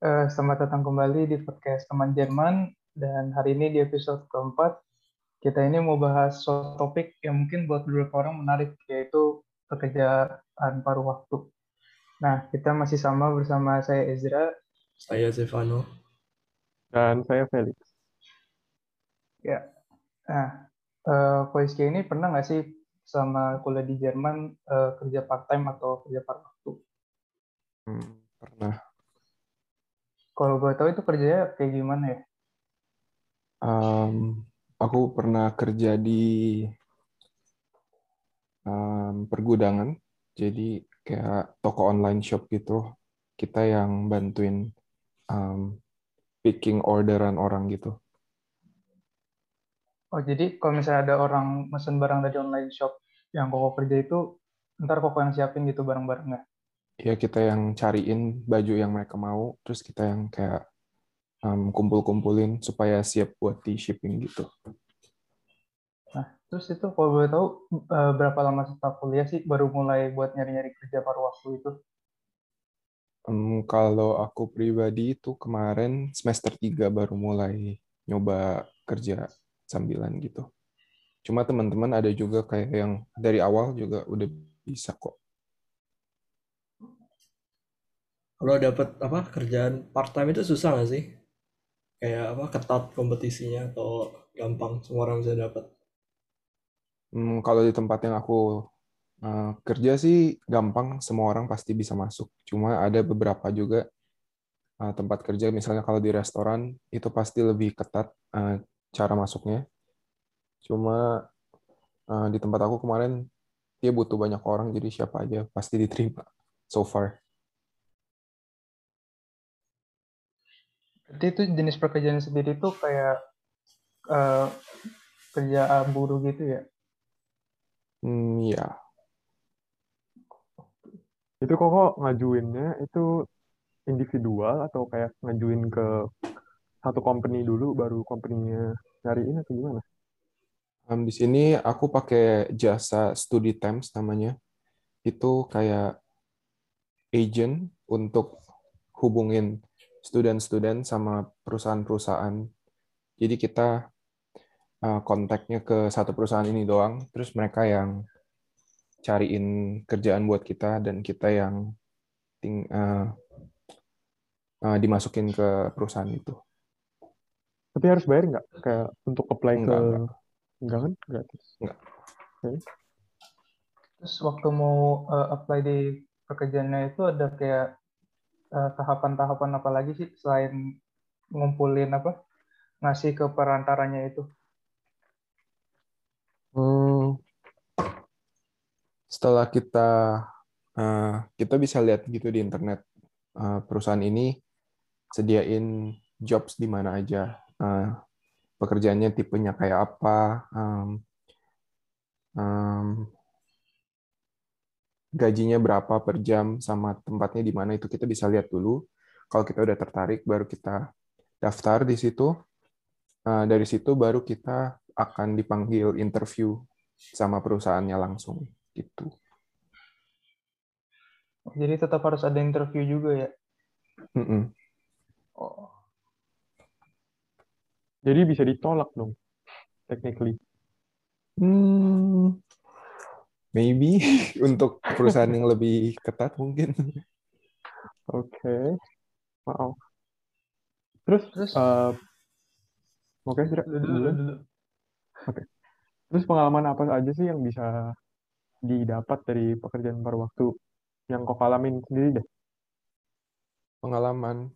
uh, selamat datang kembali di podcast teman Jerman dan hari ini di episode keempat kita ini mau bahas suatu topik yang mungkin buat beberapa orang menarik yaitu pekerjaan paruh waktu. Nah kita masih sama bersama saya Ezra, saya Stefano, dan saya Felix. Ya, nah uh, ini pernah nggak sih sama kuliah di Jerman uh, kerja part time atau kerja paruh waktu? Hmm, pernah kalau boleh tahu itu kerjanya kayak gimana ya? Um, aku pernah kerja di um, pergudangan, jadi kayak toko online shop gitu. Kita yang bantuin um, picking orderan orang gitu. Oh, jadi kalau misalnya ada orang mesen barang dari online shop yang koko kerja itu, ntar koko yang siapin gitu barang-barangnya? Ya kita yang cariin baju yang mereka mau, terus kita yang kayak um, kumpul-kumpulin supaya siap buat di shipping gitu. Nah, terus itu kalau boleh tahu uh, berapa lama setelah kuliah sih baru mulai buat nyari-nyari kerja paruh waktu itu? Um, kalau aku pribadi itu kemarin semester 3 baru mulai nyoba kerja sambilan gitu. Cuma teman-teman ada juga kayak yang dari awal juga udah bisa kok. Kalau dapat apa kerjaan part time itu susah nggak sih? Kayak apa ketat kompetisinya atau gampang semua orang bisa dapat hmm, kalau di tempat yang aku uh, kerja sih gampang semua orang pasti bisa masuk. Cuma ada beberapa juga uh, tempat kerja misalnya kalau di restoran itu pasti lebih ketat uh, cara masuknya. Cuma uh, di tempat aku kemarin dia butuh banyak orang jadi siapa aja pasti diterima so far Jadi itu jenis pekerjaan sendiri itu kayak uh, kerja buruh gitu ya? Hmm, ya. Itu kok kok ngajuinnya itu individual atau kayak ngajuin ke satu company dulu baru company-nya nyariin atau gimana? Um, di sini aku pakai jasa studi temps namanya. Itu kayak agent untuk hubungin student-student sama perusahaan-perusahaan. Jadi kita uh, kontaknya ke satu perusahaan ini doang, terus mereka yang cariin kerjaan buat kita dan kita yang ting uh, uh, dimasukin ke perusahaan itu. Tapi harus bayar nggak kayak untuk apply enggak, ke enggak. enggak kan gratis? Enggak. Okay. Terus waktu mau uh, apply di pekerjaannya itu ada kayak Eh, tahapan-tahapan uh, apa lagi sih selain ngumpulin apa ngasih ke perantaranya itu? Hmm, setelah kita uh, kita bisa lihat gitu di internet uh, perusahaan ini sediain jobs di mana aja uh, pekerjaannya tipenya kayak apa um, um, gajinya berapa per jam sama tempatnya di mana itu kita bisa lihat dulu. Kalau kita udah tertarik, baru kita daftar di situ. Eh, dari situ baru kita akan dipanggil interview sama perusahaannya langsung gitu. Jadi tetap harus ada interview juga ya? Mm -mm. Oh. Jadi bisa ditolak dong, technically. Hmm, maybe untuk perusahaan yang lebih ketat mungkin. Oke, okay. wow. Terus, terus, uh, oke, okay, dulu, Oke. Okay. Terus pengalaman apa aja sih yang bisa didapat dari pekerjaan paruh waktu yang kau alamin sendiri deh? Pengalaman,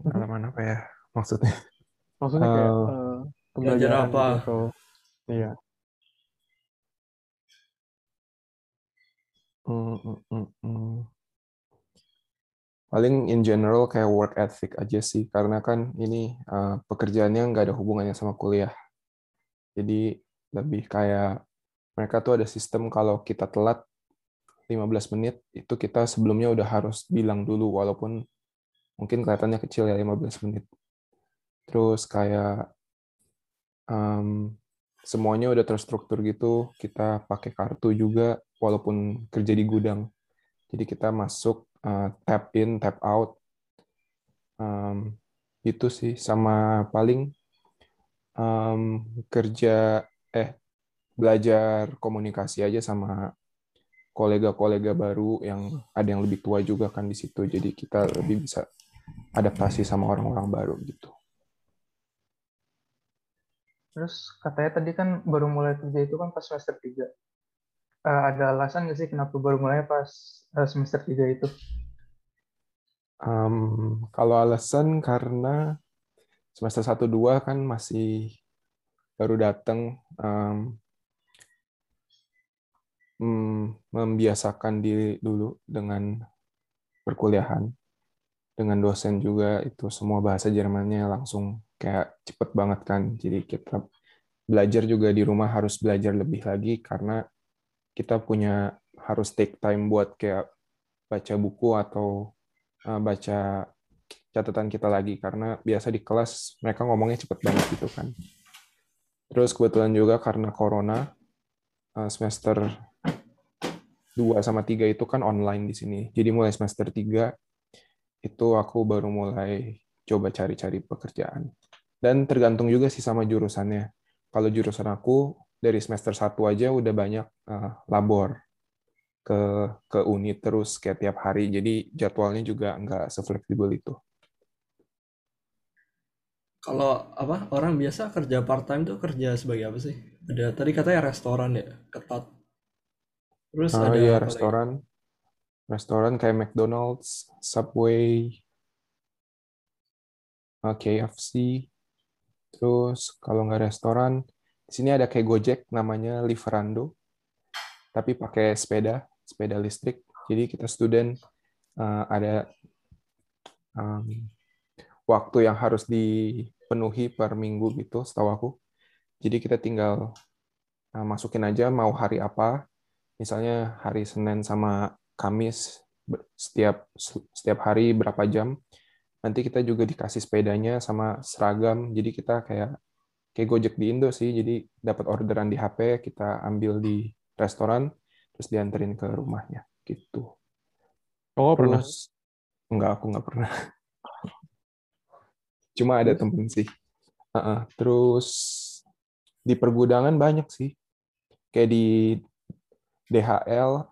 pengalaman apa ya maksudnya? Maksudnya kayak uh, uh, pembelajaran apa? Gitu, iya. Hmm, hmm, hmm, hmm. Paling in general kayak work ethic aja sih, karena kan ini uh, pekerjaannya nggak ada hubungannya sama kuliah. Jadi lebih kayak mereka tuh ada sistem kalau kita telat 15 menit, itu kita sebelumnya udah harus bilang dulu, walaupun mungkin kelihatannya kecil ya 15 menit. Terus kayak um, semuanya udah terstruktur gitu, kita pakai kartu juga, walaupun kerja di gudang. Jadi kita masuk uh, tap in, tap out. Um, itu sih sama paling um, kerja eh belajar komunikasi aja sama kolega-kolega baru yang ada yang lebih tua juga kan di situ jadi kita lebih bisa adaptasi sama orang-orang baru gitu. Terus katanya tadi kan baru mulai kerja itu kan pas semester 3. Uh, eh, ada alasan nggak sih kenapa baru mulai pas uh, semester 3 itu? Um, kalau alasan karena semester 1 2 kan masih baru datang um, membiasakan diri dulu dengan perkuliahan dengan dosen juga itu semua bahasa Jermannya langsung kayak cepet banget kan. Jadi kita belajar juga di rumah harus belajar lebih lagi karena kita punya harus take time buat kayak baca buku atau uh, baca catatan kita lagi. Karena biasa di kelas mereka ngomongnya cepet banget gitu kan. Terus kebetulan juga karena corona uh, semester 2 sama 3 itu kan online di sini. Jadi mulai semester 3 itu aku baru mulai coba cari-cari pekerjaan dan tergantung juga sih sama jurusannya. Kalau jurusan aku dari semester 1 aja udah banyak uh, labor ke ke unit terus kayak tiap hari. Jadi jadwalnya juga nggak sefleksibel itu. Kalau apa orang biasa kerja part time tuh kerja sebagai apa sih? Ada tadi katanya restoran ya ketat. Terus uh, ada iya, restoran lagi? restoran. Kayak McDonald's Subway uh, KFC terus kalau nggak restoran di sini ada kayak Gojek namanya Liverando tapi pakai sepeda sepeda listrik. Jadi kita student uh, ada um, waktu yang harus dipenuhi per minggu gitu, setahu aku. Jadi kita tinggal uh, masukin aja mau hari apa. Misalnya hari Senin sama Kamis setiap setiap hari berapa jam. Nanti kita juga dikasih sepedanya sama seragam. Jadi kita kayak kayak Gojek di Indo sih. Jadi dapat orderan di HP, kita ambil di restoran, terus dianterin ke rumahnya gitu. Oh pernah? Enggak, aku nggak pernah. Cuma ada temen sih. Uh -uh. Terus di pergudangan banyak sih. Kayak di DHL,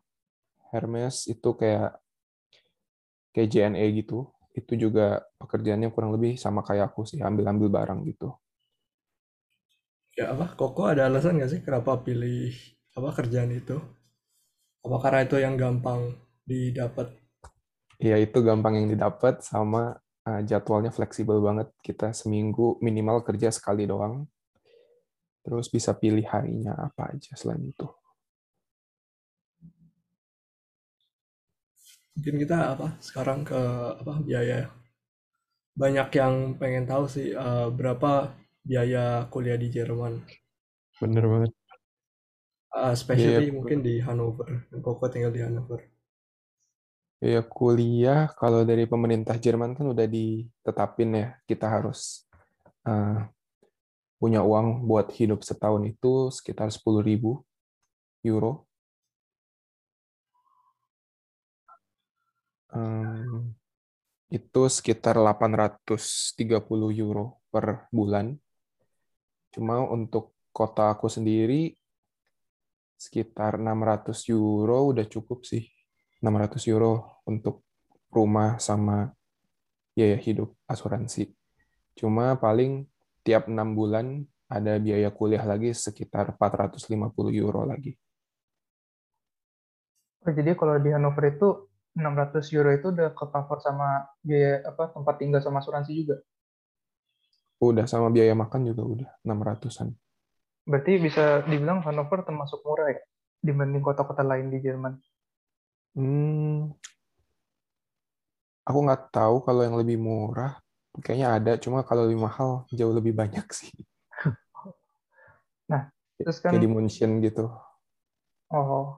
Hermes itu kayak kayak JNE gitu. Itu juga pekerjaannya kurang lebih sama kayak aku sih, ambil-ambil barang gitu. Ya apa? Koko ada alasan nggak sih kenapa pilih apa kerjaan itu? Apa karena itu yang gampang didapat? Iya, itu gampang yang didapat sama uh, jadwalnya fleksibel banget. Kita seminggu minimal kerja sekali doang. Terus bisa pilih harinya apa aja selain itu. Mungkin kita apa sekarang ke apa biaya. Banyak yang pengen tahu sih uh, berapa biaya kuliah di Jerman. Bener banget. Uh, especially yeah. mungkin di Hanover. Koko tinggal di Hanover. Ya kuliah kalau dari pemerintah Jerman kan udah ditetapin ya kita harus uh, punya uang buat hidup setahun itu sekitar 10.000 euro. Itu sekitar 830 euro per bulan. Cuma untuk kota aku sendiri sekitar 600 euro udah cukup sih. 600 euro untuk rumah sama biaya hidup asuransi. Cuma paling tiap enam bulan ada biaya kuliah lagi sekitar 450 euro lagi. Oh, jadi kalau di Hanover itu 600 euro itu udah ke cover sama biaya apa tempat tinggal sama asuransi juga? Udah sama biaya makan juga udah 600-an. Berarti bisa dibilang Hannover termasuk murah ya dibanding kota-kota lain di Jerman. Hmm, aku nggak tahu kalau yang lebih murah. Kayaknya ada, cuma kalau lebih mahal jauh lebih banyak sih. Nah, terus kan kayak di München gitu. Oh,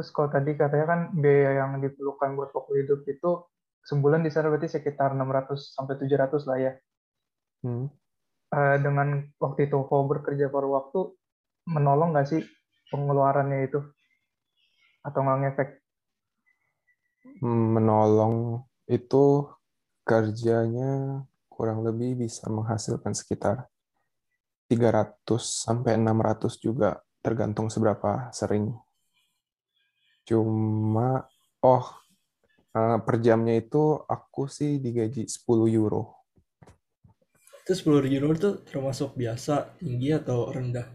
terus kalau tadi katanya kan biaya yang diperlukan buat pokok hidup itu sebulan di sana berarti sekitar 600 sampai 700 lah ya. Hmm. Eh, dengan waktu itu kau bekerja paruh waktu menolong nggak sih pengeluarannya itu atau nggak ngefek? Menolong itu kerjanya kurang lebih bisa menghasilkan sekitar 300 sampai 600 juga tergantung seberapa sering. Cuma oh eh, per jamnya itu aku sih digaji 10 euro. Itu 10 euro itu termasuk biasa, tinggi atau rendah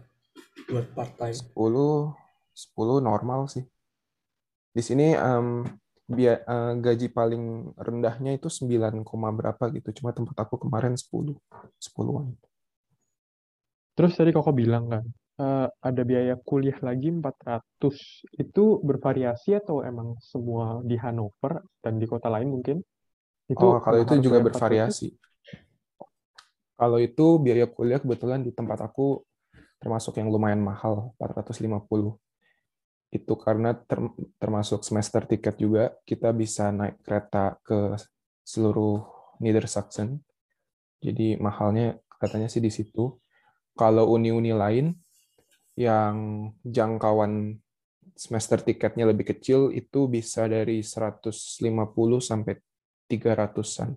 buat part time? 10 10 normal sih. Di sini em, bia- eh, gaji paling rendahnya itu 9, koma berapa gitu. Cuma tempat aku kemarin 10, 10-an. Terus tadi Koko bilang kan, eh, ada biaya kuliah lagi 400. Itu bervariasi atau emang semua di Hanover dan di kota lain mungkin? Itu Oh, kalau itu juga bayar 400? bervariasi. Kalau itu biaya kuliah kebetulan di tempat aku termasuk yang lumayan mahal, 450. Itu karena ter- termasuk semester tiket juga, kita bisa naik kereta ke seluruh Niedersachsen. Jadi mahalnya katanya sih di situ. Kalau uni-uni lain yang jangkauan semester tiketnya lebih kecil itu bisa dari 150 sampai 300-an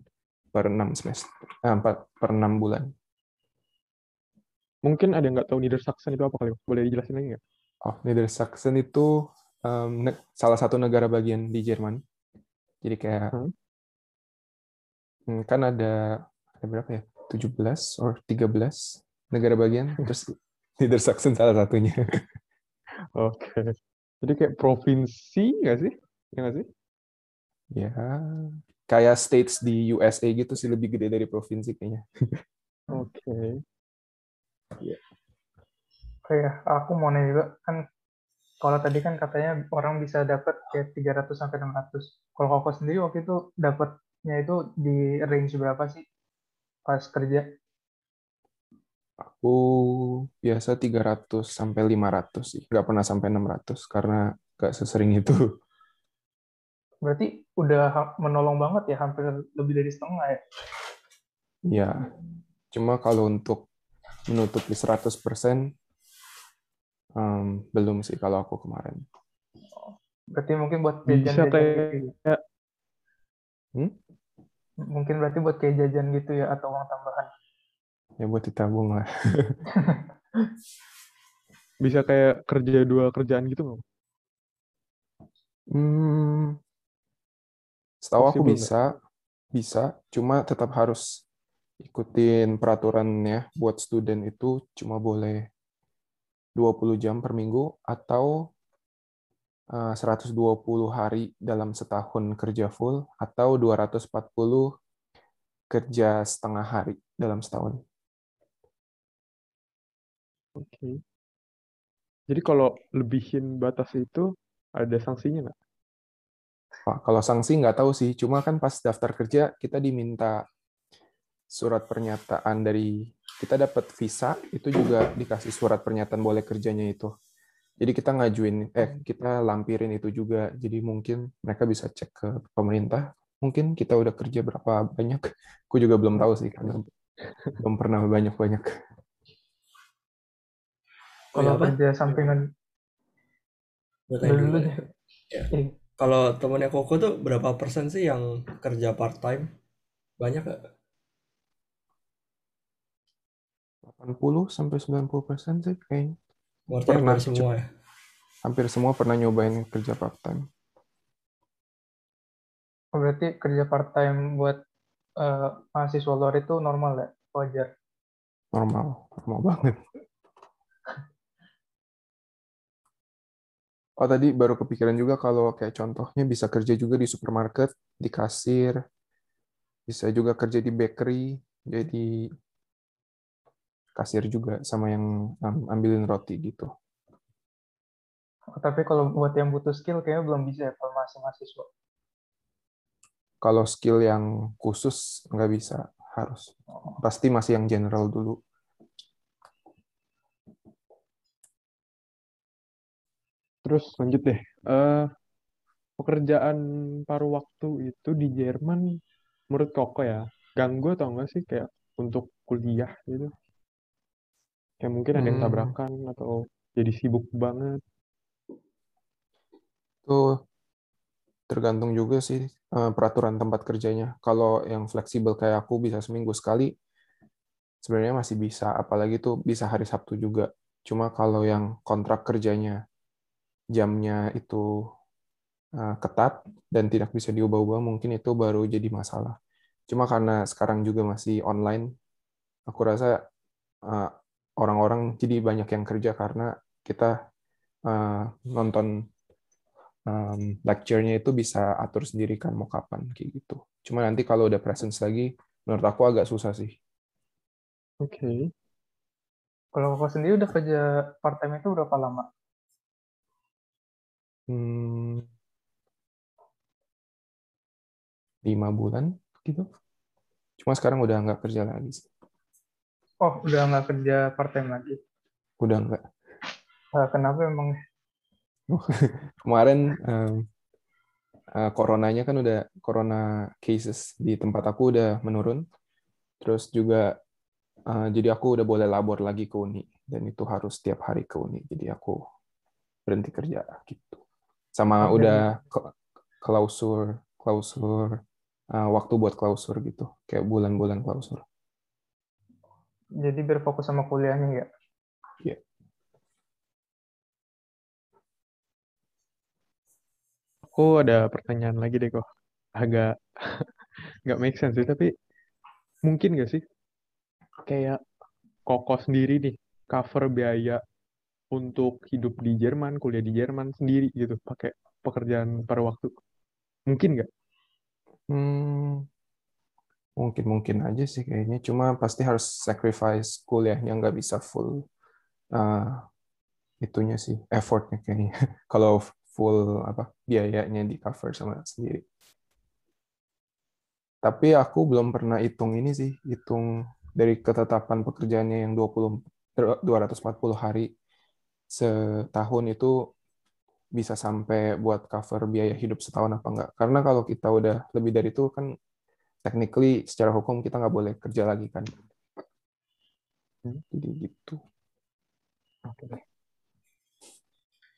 per 6 semester. Eh, 4 per 6 bulan. Mungkin ada yang nggak tahu Niedersachsen itu apa kali? Boleh dijelasin lagi nggak? Oh, Niedersachsen itu ne- salah satu negara bagian di Jerman. Jadi kayak Hmm. hmm, kan ada ada berapa ya? 17 or 13 negara bagian. Terus Niedersachsen salah satunya. Oke. Jadi kayak provinsi nggak sih? Ya nggak sih? Ya, kayak states di USA gitu sih lebih gede dari provinsi kayaknya. Oke. Oh ya, aku mau nanya juga kan kalau tadi kan katanya orang bisa dapat kayak 300 sampai 600. Kalau Koko sendiri waktu itu dapatnya itu di range berapa sih pas kerja? Aku biasa 300 sampai 500 sih. Nggak pernah sampai 600 karena nggak sesering itu. Berarti udah menolong banget ya, hampir lebih dari setengah ya. Ya, cuma kalau untuk menutupi 100% em, belum sih kalau aku kemarin. Berarti mungkin buat Bisa jajan-jajan kayak gitu. Hmm? Mungkin berarti buat kayak jajan gitu ya atau uang tambahan. Ya buat ditabung lah. bisa kayak kerja dua kerjaan gitu nggak? Hmm, setahu aku bisa, bisa, cuma tetap harus ikutin peraturannya buat student itu cuma boleh 20 jam per minggu atau eh, 120 hari dalam setahun kerja full atau 240 kerja setengah hari dalam setahun. Oke. Jadi kalau lebihin batas itu ada sanksinya nggak? Pak, kalau sanksi nggak tahu sih, cuma kan pas daftar kerja kita diminta surat pernyataan dari kita dapat visa itu juga dikasih surat pernyataan boleh kerjanya itu. Jadi kita ngajuin eh kita lampirin itu juga. Jadi mungkin mereka bisa cek ke pemerintah. Mungkin kita udah kerja berapa banyak. Aku juga belum tahu sih karena belum pernah banyak-banyak. Oh, ya Kalau apa? kerja sampingan dulu deh. ya. Kalau temennya Koko tuh berapa persen sih yang kerja part time? Banyak gak? 80 sampai 90 persen sih kayaknya. Berarti Pernah, hampir semua ya? Hampir semua pernah nyobain kerja part time. Oh, berarti kerja part time buat eh, mahasiswa luar itu normal ya, wajar. Normal, normal banget. Oh tadi baru kepikiran juga kalau kayak contohnya bisa kerja juga di supermarket, di kasir, bisa juga kerja di bakery, jadi kasir juga sama yang ambilin roti gitu. Oh, tapi kalau buat yang butuh skill kayaknya belum bisa ya kalau masih mahasiswa. Kalau skill yang khusus nggak bisa, harus. Pasti masih yang general dulu. Terus lanjut deh. Eh, pekerjaan paruh waktu itu di Jerman menurut Koko ya, ganggu atau enggak sih kayak untuk kuliah gitu? Kayak mungkin ada yang Hmm. tabrakan atau jadi sibuk banget. Itu tergantung juga sih uh, peraturan tempat kerjanya. Kalau yang fleksibel kayak aku bisa seminggu sekali, sebenarnya masih bisa. Apalagi tuh bisa hari Sabtu juga. Cuma kalau yang kontrak kerjanya jamnya itu uh, ketat dan tidak bisa diubah-ubah, mungkin itu baru jadi masalah. Cuma karena sekarang juga masih online, aku rasa uh, orang-orang jadi banyak yang kerja karena kita uh, nonton um, lecture-nya itu bisa atur sendiri kan mau kapan kayak gitu. Cuma nanti kalau udah presence lagi, menurut aku agak susah sih. Oke. Okay. Kalau kakak sendiri udah kerja part time itu berapa lama? Hmm, lima bulan gitu. Cuma sekarang udah nggak kerja lagi sih. Oh, udah nggak kerja part time lagi? Udah nggak. Uh, kenapa emang? Kemarin um, uh, coronanya kan udah corona cases di tempat aku udah menurun. Terus juga uh, jadi aku udah boleh labor lagi ke uni dan itu harus setiap hari ke uni. Jadi aku berhenti kerja gitu. Sama okay. udah klausur klausur uh, waktu buat klausur gitu, kayak bulan-bulan klausur. Jadi berfokus sama kuliahnya ya? Iya. Aku ada pertanyaan lagi deh kok. Agak nggak make sense sih, tapi mungkin nggak sih kayak Koko sendiri nih cover biaya untuk hidup di Jerman, kuliah di Jerman sendiri gitu, pakai pekerjaan per waktu. Mungkin nggak? Hmm, Mungkin mungkin aja sih kayaknya. Cuma pasti harus sacrifice kuliahnya nggak bisa full uh, itunya sih effortnya kayaknya. Kalau full apa biayanya di cover sama sendiri. Tapi aku belum pernah hitung ini sih, hitung dari ketetapan pekerjaannya yang 20 240 hari setahun itu bisa sampai buat cover biaya hidup setahun apa enggak. Karena kalau kita udah lebih dari itu kan technically secara hukum kita nggak boleh kerja lagi kan. Jadi gitu. Oke.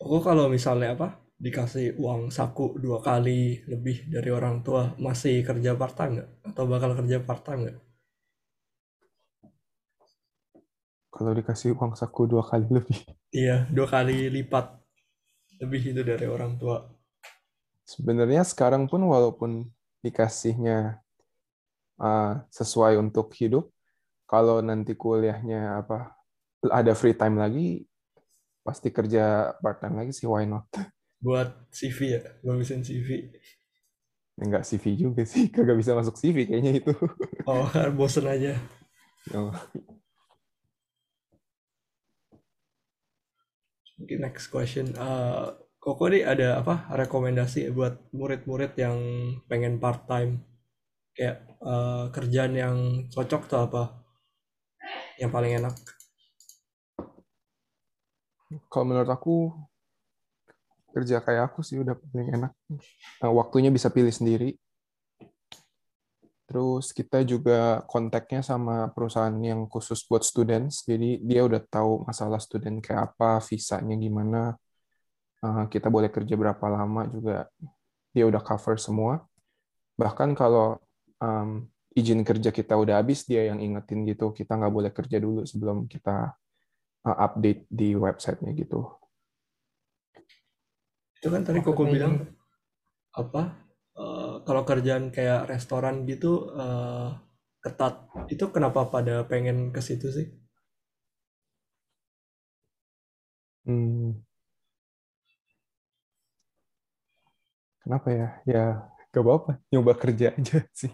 Oh kalau misalnya apa dikasih uang saku dua kali lebih dari orang tua masih kerja part time nggak atau bakal kerja part time nggak? Kalau dikasih uang saku dua kali lebih. Iya dua kali lipat lebih itu dari orang tua. Sebenarnya sekarang pun walaupun dikasihnya uh, sesuai untuk hidup. Kalau nanti kuliahnya apa ada free time lagi, pasti kerja part time lagi sih why not? Buat CV ya, bagusin CV. Enggak CV juga sih, kagak bisa masuk CV kayaknya itu. Oh, bosen aja. Oh. Mungkin next question. Uh, Koko nih ada apa rekomendasi buat murid-murid yang pengen part time kayak uh, kerjaan yang cocok tuh apa yang paling enak? Kalau menurut aku kerja kayak aku sih udah paling enak. Nah, waktunya bisa pilih sendiri terus kita juga kontaknya sama perusahaan yang khusus buat students. Jadi dia udah tahu masalah student kayak apa visanya gimana. Uh, kita boleh kerja berapa lama juga. Dia udah cover semua. Bahkan kalau um, izin kerja kita udah habis dia yang ingetin gitu kita nggak boleh kerja dulu sebelum kita uh, update di websitenya gitu. Itu kan tadi koko bilang apa uh, kalau kerjaan kayak restoran gitu uh, ketat itu kenapa pada pengen ke situ sih hmm. kenapa ya ya gak apa-apa nyoba kerja aja sih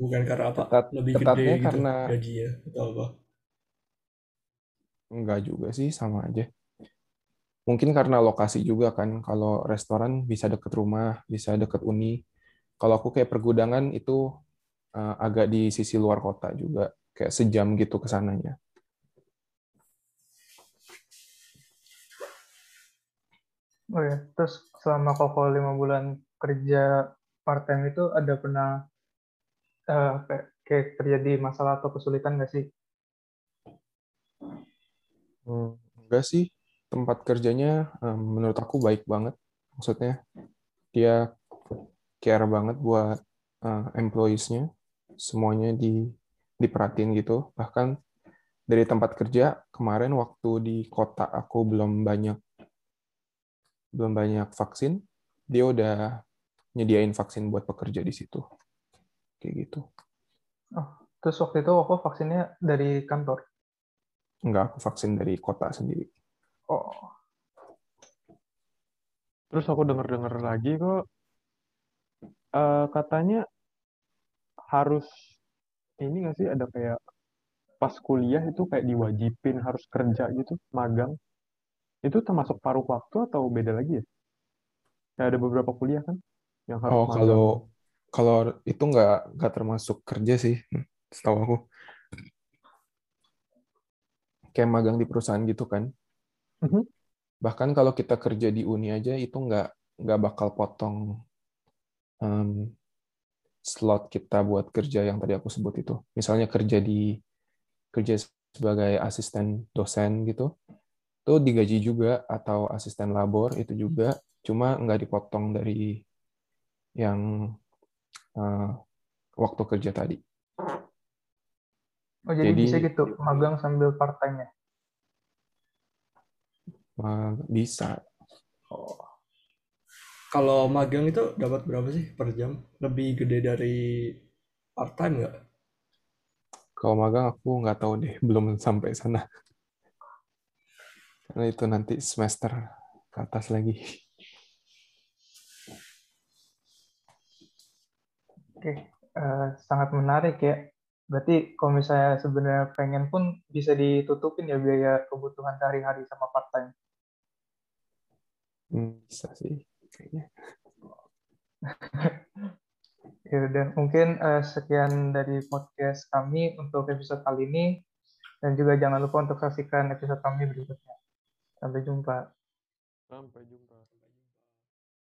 Bukan karena apa? Ketat, Lebih ketatnya gede gitu karena gajinya atau apa? Enggak juga sih, sama aja. Mungkin karena lokasi juga kan. Kalau restoran bisa deket rumah, bisa deket uni. Kalau aku kayak pergudangan itu uh, agak di sisi luar kota juga, kayak sejam gitu ke sananya. Oh ya, terus selama koko lima bulan kerja part time itu ada pernah uh, kayak terjadi masalah atau kesulitan nggak sih? Hmm, enggak sih. Tempat kerjanya um, menurut aku baik banget. Maksudnya dia care banget buat uh, employees-nya. Semuanya di diperhatiin gitu. Bahkan dari tempat kerja kemarin waktu di kota aku belum banyak belum banyak vaksin, dia udah nyediain vaksin buat pekerja di situ. Kayak gitu. Oh, terus waktu itu aku vaksinnya dari kantor? Enggak, aku vaksin dari kota sendiri. Oh. Terus aku denger-denger lagi kok uh, katanya harus ini nggak sih ada kayak pas kuliah itu kayak diwajibin harus kerja gitu, magang. Itu termasuk paruh waktu atau beda lagi ya? Kayak ada beberapa kuliah kan yang harus Oh, magang. kalau kalau itu nggak nggak termasuk kerja sih, setahu aku. Kayak magang di perusahaan gitu kan. Mhm. Bahkan kalau kita kerja di uni aja itu nggak nggak bakal potong um, slot kita buat kerja yang tadi aku sebut itu. Misalnya kerja di kerja sebagai asisten dosen gitu, itu digaji juga atau asisten labor itu juga, cuma nggak dipotong dari yang uh, waktu kerja tadi. Oh jadi, Jadi- bisa gitu magang sambil part time ya? Uh, bisa. Oh. Kalau magang itu dapat berapa sih per jam? Lebih gede dari part time nggak? Kalau magang aku nggak tahu deh, belum sampai sana. Karena itu nanti semester ke atas lagi. Oke, eh, sangat menarik ya. Berarti kalau misalnya sebenarnya pengen pun bisa ditutupin ya biaya kebutuhan sehari-hari sama part time. Hmm, bisa sih, kayaknya. Ya, dan mungkin eh, sekian dari podcast kami untuk episode kali ini. Dan juga jangan lupa untuk saksikan episode kami berikutnya. Sampai jumpa. Sampai jumpa.